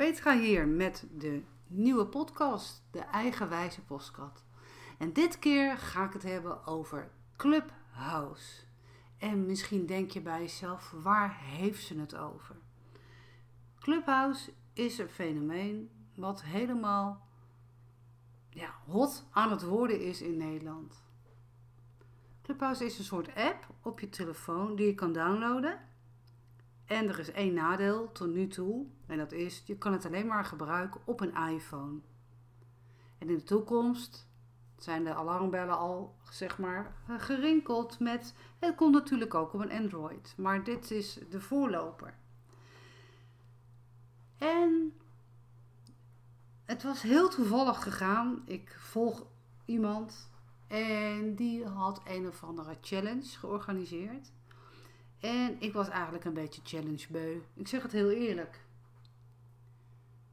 Petra hier met de nieuwe podcast, de Eigenwijze Postkat. En dit keer ga ik het hebben over Clubhouse. En misschien denk je bij jezelf, waar heeft ze het over? Clubhouse is een fenomeen wat helemaal ja, hot aan het worden is in Nederland. Clubhouse is een soort app op je telefoon die je kan downloaden. En er is één nadeel tot nu toe. En dat is, je kan het alleen maar gebruiken op een iPhone. En in de toekomst zijn de alarmbellen al, zeg maar, gerinkeld met... Het komt natuurlijk ook op een Android. Maar dit is de voorloper. En het was heel toevallig gegaan. Ik volg iemand en die had een of andere challenge georganiseerd. En ik was eigenlijk een beetje challengebeu. Ik zeg het heel eerlijk.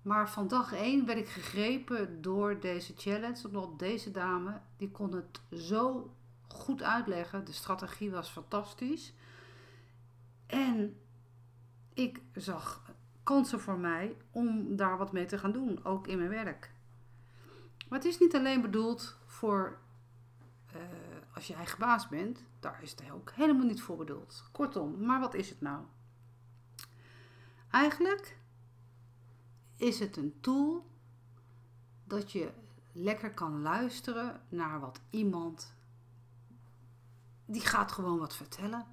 Maar van dag 1 werd ik gegrepen door deze challenge. Omdat deze dame, die kon het zo goed uitleggen. De strategie was fantastisch. En ik zag kansen voor mij om daar wat mee te gaan doen. Ook in mijn werk. Maar het is niet alleen bedoeld voor uh, als je eigen bent. Daar is het ook helemaal niet voor bedoeld. Kortom, maar wat is het nou? Eigenlijk is het een tool dat je lekker kan luisteren naar wat iemand. Die gaat gewoon wat vertellen.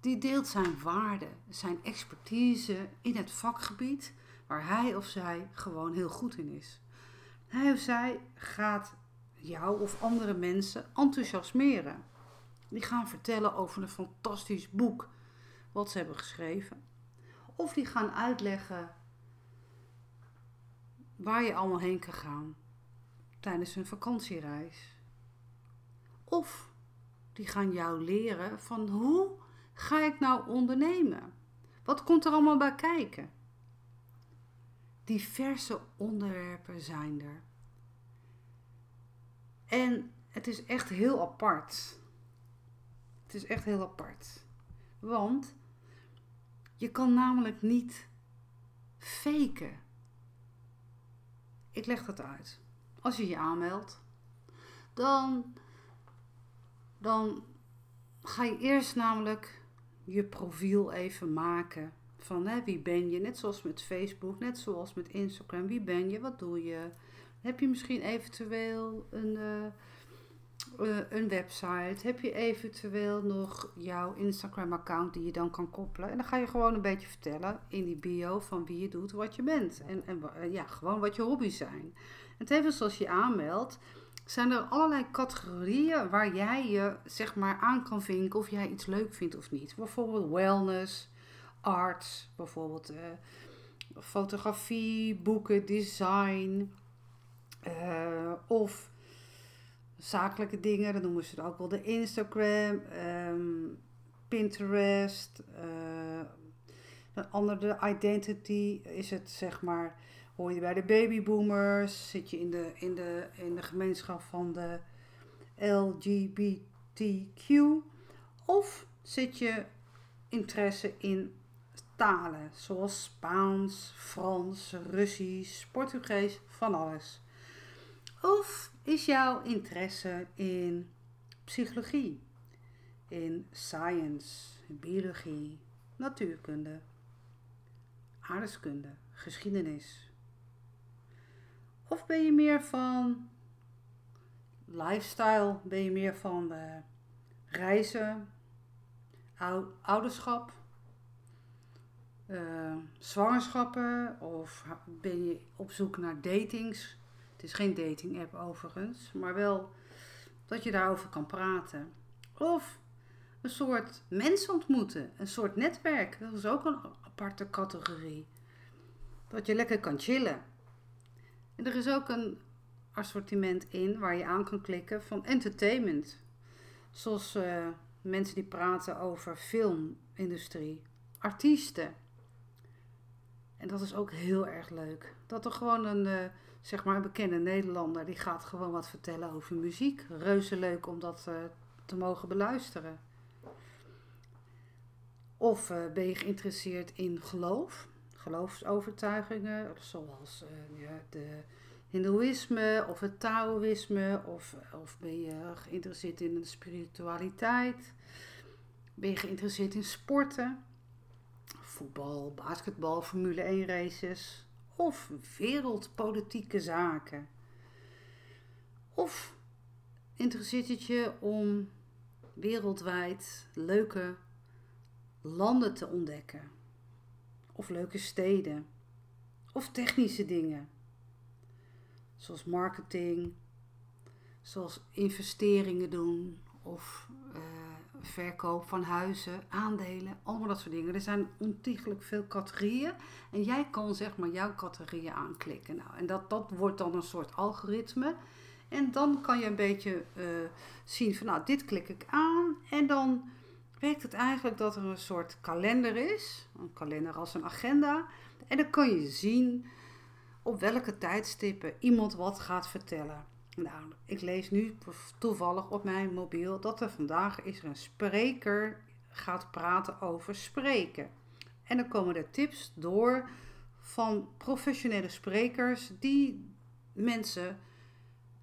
Die deelt zijn waarde, zijn expertise in het vakgebied waar hij of zij gewoon heel goed in is. Hij of zij gaat jou of andere mensen enthousiasmeren. Die gaan vertellen over een fantastisch boek wat ze hebben geschreven. Of die gaan uitleggen waar je allemaal heen kan gaan tijdens een vakantiereis. Of die gaan jou leren van hoe ga ik nou ondernemen? Wat komt er allemaal bij kijken? Diverse onderwerpen zijn er. En het is echt heel apart. Het is echt heel apart. Want je kan namelijk niet faken. Ik leg het uit. Als je je aanmeldt, dan, dan ga je eerst namelijk je profiel even maken. Van hè, wie ben je? Net zoals met Facebook, net zoals met Instagram. Wie ben je? Wat doe je? Heb je misschien eventueel een, uh, een website? Heb je eventueel nog jouw Instagram-account die je dan kan koppelen? En dan ga je gewoon een beetje vertellen in die bio van wie je doet, wat je bent. En, en uh, ja, gewoon wat je hobby's zijn. En tevens als je aanmeldt, zijn er allerlei categorieën waar jij je zeg maar aan kan vinken of jij iets leuk vindt of niet. Bijvoorbeeld wellness, arts, bijvoorbeeld uh, fotografie, boeken, design, of zakelijke dingen, dan noemen ze het ook wel de Instagram, um, Pinterest. Uh, een andere identity is het zeg maar, hoor je bij de babyboomers, zit je in de, in de, in de gemeenschap van de LGBTQ of zit je interesse in talen zoals Spaans, Frans, Russisch, Portugees, van alles. Of is jouw interesse in psychologie, in science, biologie, natuurkunde, aardeskunde, geschiedenis? Of ben je meer van lifestyle? Ben je meer van uh, reizen, ouderschap, uh, zwangerschappen? Of ben je op zoek naar datings? Het is geen dating app overigens, maar wel dat je daarover kan praten. Of een soort mensen ontmoeten, een soort netwerk. Dat is ook een aparte categorie. Dat je lekker kan chillen. En er is ook een assortiment in waar je aan kan klikken van entertainment. Zoals uh, mensen die praten over filmindustrie, artiesten. En dat is ook heel erg leuk. Dat er gewoon een, uh, zeg maar een bekende Nederlander, die gaat gewoon wat vertellen over muziek. Reuze leuk om dat uh, te mogen beluisteren. Of uh, ben je geïnteresseerd in geloof? geloofsovertuigingen, zoals de Hindoeïsme of het Taoïsme, of, of ben je geïnteresseerd in de spiritualiteit, ben je geïnteresseerd in sporten, voetbal, basketbal, Formule 1 races, of wereldpolitieke zaken. Of interesseert het je om wereldwijd leuke landen te ontdekken? Of leuke steden? Of technische dingen? Zoals marketing, zoals investeringen doen of uh, verkoop van huizen, aandelen, allemaal dat soort dingen. Er zijn ontiegelijk veel categorieën en jij kan zeg maar jouw categorieën aanklikken. Nou, en dat, dat wordt dan een soort algoritme. En dan kan je een beetje uh, zien van nou, dit klik ik aan en dan werkt het eigenlijk dat er een soort kalender is. Een kalender als een agenda. En dan kan je zien op welke tijdstippen iemand wat gaat vertellen. Nou, ik lees nu toevallig op mijn mobiel dat er vandaag is er een spreker gaat praten over spreken. En dan komen er tips door van professionele sprekers die mensen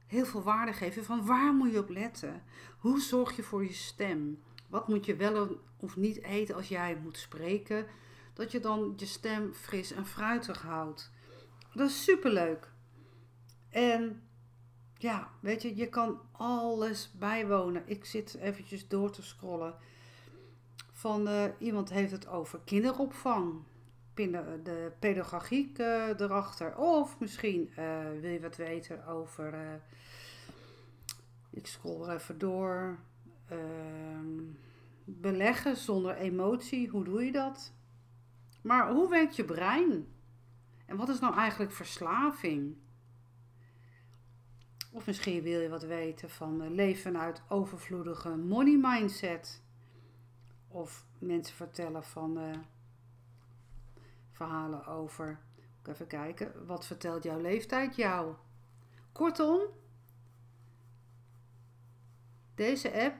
heel veel waarde geven van waar moet je op letten? Hoe zorg je voor je stem? Wat moet je wel of niet eten als jij moet spreken? Dat je dan je stem fris en fruitig houdt. Dat is superleuk. En ja, weet je, je kan alles bijwonen. Ik zit eventjes door te scrollen. Van uh, iemand heeft het over kinderopvang. De pedagogiek uh, erachter. Of misschien wil je wat weten over. ik scroll er even door. Ehm, beleggen zonder emotie. Hoe doe je dat? Maar hoe werkt je brein? En wat is nou eigenlijk verslaving? Of misschien wil je wat weten van eh, leven vanuit overvloedige money mindset. Of mensen vertellen van uh, verhalen over. Even kijken, wat vertelt jouw leeftijd jou? Kortom, deze app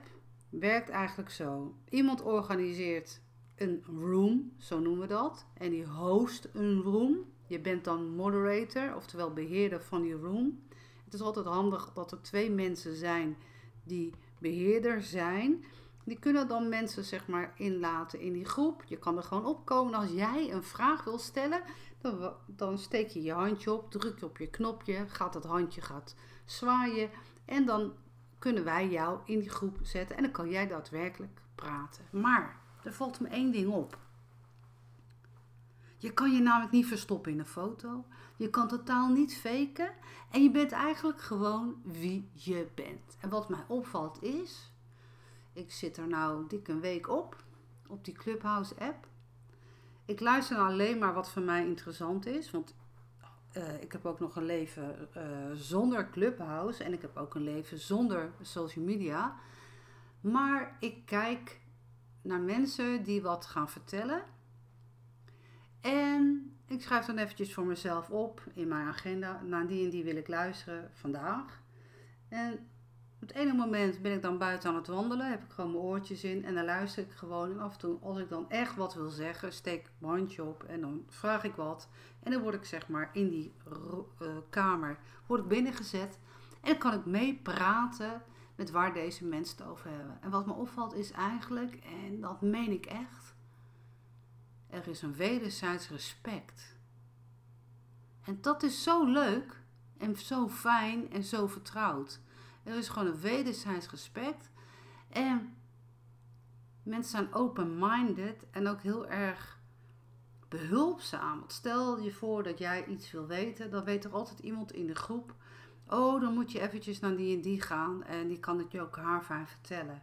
werkt eigenlijk zo. Iemand organiseert een room, zo noemen we dat. En die host een room. Je bent dan moderator, oftewel beheerder van die room. Het is altijd handig dat er twee mensen zijn die beheerder zijn. Die kunnen dan mensen zeg maar inlaten in die groep. Je kan er gewoon opkomen. Als jij een vraag wil stellen, dan, dan steek je je handje op, druk je op je knopje, gaat het handje gaat zwaaien. En dan kunnen wij jou in die groep zetten en dan kan jij daadwerkelijk praten. Maar er valt me één ding op. Je kan je namelijk niet verstoppen in een foto. Je kan totaal niet faken. En je bent eigenlijk gewoon wie je bent. En wat mij opvalt is, ik zit er nou dik een week op, op die Clubhouse app. Ik luister alleen maar wat voor mij interessant is. Want uh, ik heb ook nog een leven uh, zonder Clubhouse. En ik heb ook een leven zonder social media. Maar ik kijk naar mensen die wat gaan vertellen. En ik schrijf dan eventjes voor mezelf op in mijn agenda. Naar die en die wil ik luisteren vandaag. En op het ene moment ben ik dan buiten aan het wandelen. Heb ik gewoon mijn oortjes in. En dan luister ik gewoon. En af en toe als ik dan echt wat wil zeggen. Steek ik mijn handje op. En dan vraag ik wat. En dan word ik zeg maar in die uh, kamer word ik binnengezet. En kan ik meepraten met waar deze mensen het over hebben. En wat me opvalt is eigenlijk, en dat meen ik echt er is een wederzijds respect. En dat is zo leuk en zo fijn en zo vertrouwd. Er is gewoon een wederzijds respect. En mensen zijn open-minded en ook heel erg behulpzaam. Want stel je voor dat jij iets wil weten, dan weet er altijd iemand in de groep. Oh, dan moet je eventjes naar die en die gaan en die kan het je ook haar vertellen.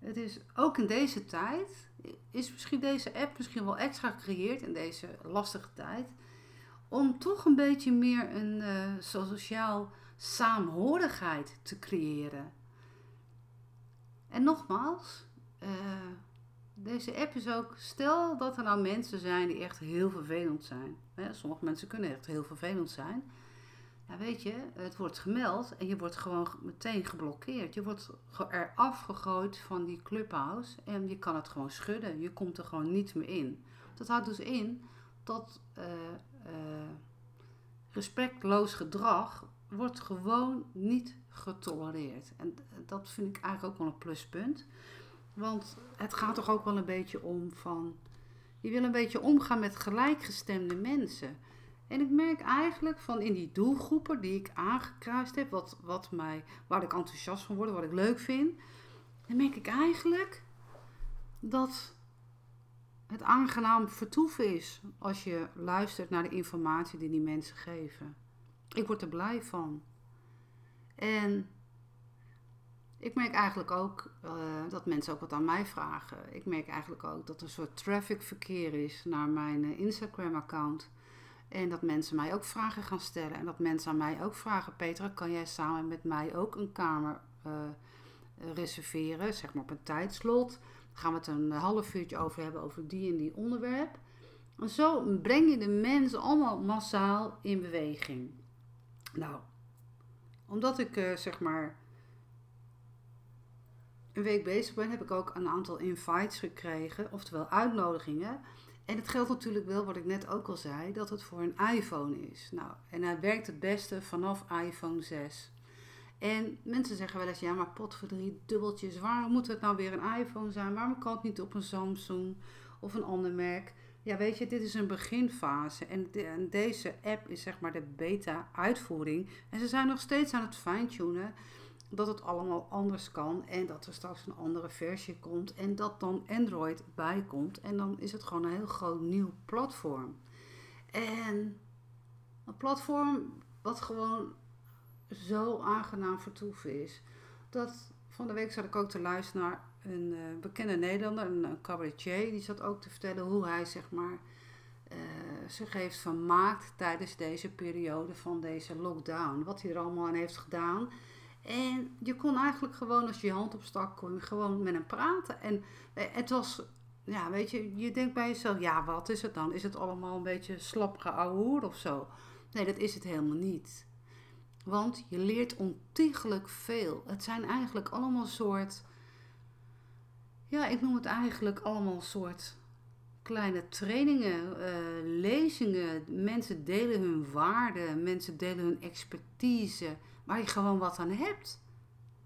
Het is ook in deze tijd is misschien deze app misschien wel extra gecreëerd in deze lastige tijd. Om toch een beetje meer een uh, sociaal saamhorigheid te creëren. En nogmaals, uh, deze app is ook, stel dat er nou mensen zijn die echt heel vervelend zijn. Hè, sommige mensen kunnen echt heel vervelend zijn. Ja, weet je, het wordt gemeld en je wordt gewoon meteen geblokkeerd. Je wordt er afgegooid van die clubhouse en je kan het gewoon schudden. Je komt er gewoon niet meer in. Dat houdt dus in dat respectloos gedrag wordt gewoon niet getolereerd. En dat vind ik eigenlijk ook wel een pluspunt. Want het gaat toch ook wel een beetje om van. Je wil een beetje omgaan met gelijkgestemde mensen. En ik merk eigenlijk van in die doelgroepen die ik aangekruist heb, wat, wat mij, waar ik enthousiast van word, wat ik leuk vind, dan merk ik eigenlijk dat het aangenaam vertoeven is als je luistert naar de informatie die die mensen geven. Ik word er blij van. En ik merk eigenlijk ook uh, dat mensen ook wat aan mij vragen. Ik merk eigenlijk ook dat er een soort trafficverkeer is naar mijn uh, Instagram-account. En dat mensen mij ook vragen gaan stellen. En dat mensen aan mij ook vragen: Petra, kan jij samen met mij ook een kamer uh, reserveren? Zeg maar op een tijdslot. Gaan we het een half uurtje over hebben over die en die onderwerp. En zo breng je de mensen allemaal massaal in beweging. Nou, omdat ik uh, zeg maar een week bezig ben, heb ik ook een aantal invites gekregen, oftewel uitnodigingen. En het geldt natuurlijk wel, wat ik net ook al zei, dat het voor een iPhone is. Nou, en hij werkt het beste vanaf iPhone 6. En mensen zeggen wel eens, ja, maar pot voor drie dubbeltjes, waarom moet het nou weer een iPhone zijn? Waarom kan het niet op een Samsung of een ander merk? Ja, weet je, dit is een beginfase en, de, deze app is zeg maar de beta-uitvoering. En ze zijn nog steeds aan het fine-tunen dat het allemaal anders kan en dat er straks een andere versie komt en dat dan Android bij komt. En dan is het gewoon een heel groot nieuw platform. En een platform wat gewoon zo aangenaam vertoeven is. Dat van de week zat ik ook te luisteren naar een uh, bekende Nederlander, een, een, cabaretier. Die zat ook te vertellen hoe hij zeg maar uh, zich heeft vermaakt tijdens deze periode van deze lockdown. Wat hij er allemaal aan heeft gedaan. En je kon eigenlijk gewoon, als je je hand opstak, kon je gewoon met hem praten. En eh, het was, ja, weet je, je denkt bij jezelf, ja, wat is het dan? Is het allemaal een beetje slap geouwehoerd of zo? Nee, dat is het helemaal niet. Want je leert ontiegelijk veel. Het zijn eigenlijk allemaal soort, ja, ik noem het eigenlijk allemaal soort kleine trainingen, uh, lezingen. Mensen delen hun waarden, mensen delen hun expertise waar je gewoon wat aan hebt.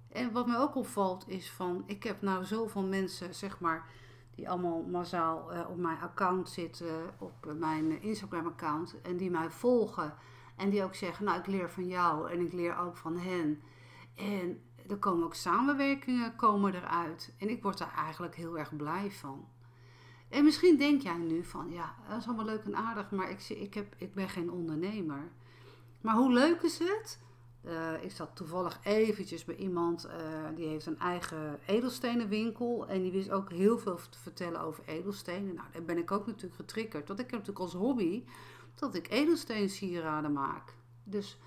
En wat mij ook opvalt is van, ik heb nou zoveel mensen, zeg maar, die allemaal massaal uh, op mijn account zitten, op mijn Instagram account, en die mij volgen. En die ook zeggen, nou ik leer van jou en ik leer ook van hen. En er komen ook samenwerkingen komen eruit. En ik word daar eigenlijk heel erg blij van. En misschien denk jij nu van, ja, dat is allemaal leuk en aardig, maar ik, ik, heb, ik ben geen ondernemer. Maar hoe leuk is het uh, ik zat toevallig eventjes bij iemand uh, die heeft een eigen edelstenenwinkel. En die wist ook heel veel te vertellen over edelstenen. Nou, daar ben ik ook natuurlijk getriggerd. Want ik heb natuurlijk als hobby dat ik edelsteensieraden maak. Dus,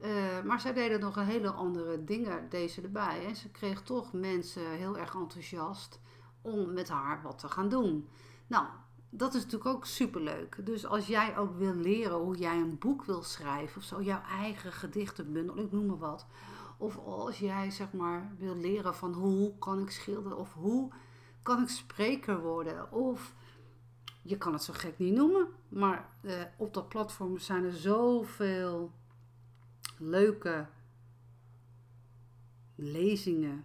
uh, maar zij deden nog een hele andere dingen, deze erbij. En ze kreeg toch mensen heel erg enthousiast om met haar wat te gaan doen. Nou, dat is natuurlijk ook superleuk. Dus als jij ook wil leren hoe jij een boek wil schrijven of zo, jouw eigen gedichtenbundel, ik noem maar wat. Of als jij zeg maar wil leren van hoe kan ik schilderen of hoe kan ik spreker worden. Of je kan het zo gek niet noemen, maar eh, op dat platform zijn er zoveel leuke lezingen,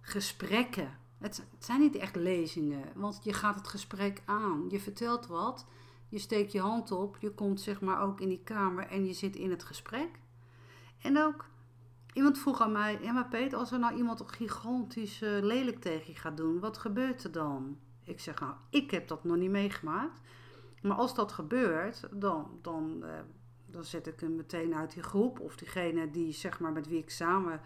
gesprekken het, zijn niet echt lezingen, want je gaat het gesprek aan. Je vertelt wat, je steekt je hand op, je komt zeg maar ook in die kamer en je zit in het gesprek. En ook, iemand vroeg aan mij, ja maar Peter, als er nou iemand gigantisch uh, lelijk tegen je gaat doen, wat gebeurt er dan? Ik zeg nou, ik heb dat nog niet meegemaakt. Maar als dat gebeurt, dan, dan, uh, dan zet ik hem meteen uit die groep. Of diegene die, zeg maar, met wie ik samen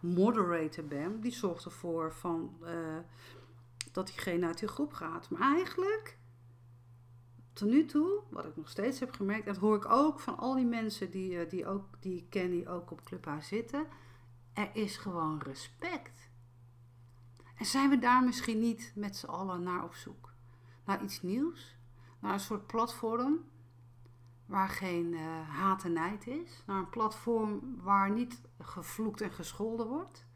moderator ben, die zorgt ervoor van, uh, dat diegene uit die groep gaat. Maar eigenlijk, tot nu toe, wat ik nog steeds heb gemerkt, en dat hoor ik ook van al die mensen die, uh, die, ook, die ik ken, die ook op Clubhuis zitten, er is gewoon respect. En zijn we daar misschien niet met z'n allen naar op zoek? Naar iets nieuws? Naar een soort platform waar geen uh, haat en nijd is. Naar een platform waar niet gevloekt en gescholden wordt.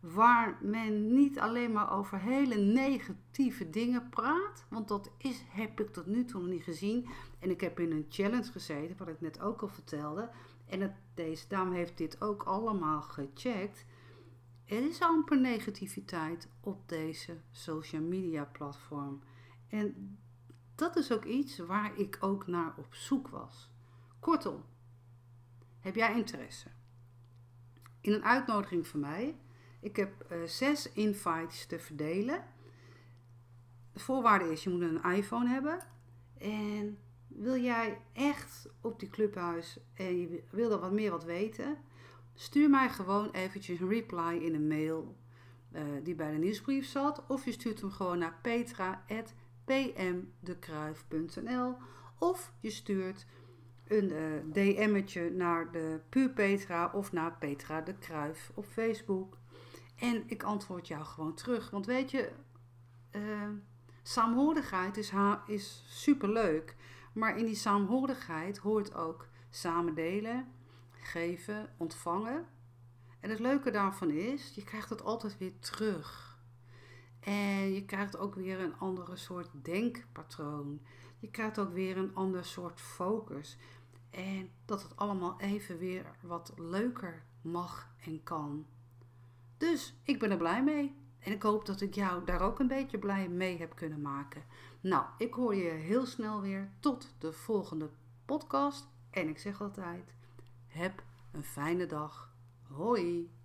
waar men niet alleen maar over hele negatieve dingen praat. Want dat is, heb ik tot nu toe nog niet gezien. En ik heb in een challenge gezeten, wat ik net ook al vertelde. En deze dame heeft dit ook allemaal gecheckt. Er is amper negativiteit op deze social media platform. En dat is ook iets waar ik ook naar op zoek was. Kortom, heb jij interesse? In een uitnodiging van mij. Ik heb uh, zes invites te verdelen. De voorwaarde is, je moet een iPhone hebben. En wil jij echt op die clubhuis en wil er wat meer wat weten? Stuur mij gewoon eventjes een reply in een mail uh, die bij de nieuwsbrief zat. Of je stuurt hem gewoon naar petra.pmdekruif.nl Of je stuurt een uh, DM'tje naar de Puur Petra of naar Petra de Kruif op Facebook. En ik antwoord jou gewoon terug. Want weet je, uh, saamhorigheid is, is superleuk. Maar in die saamhorigheid hoort ook samen delen, geven, ontvangen. En het leuke daarvan is, je krijgt het altijd weer terug. En je krijgt ook weer een andere soort denkpatroon. Je krijgt ook weer een ander soort focus. En dat het allemaal even weer wat leuker mag en kan. Dus ik ben er blij mee. En ik hoop dat ik jou daar ook een beetje blij mee heb kunnen maken. Nou, ik hoor je heel snel weer. Tot de volgende podcast. En ik zeg altijd: heb een fijne dag. Hoi.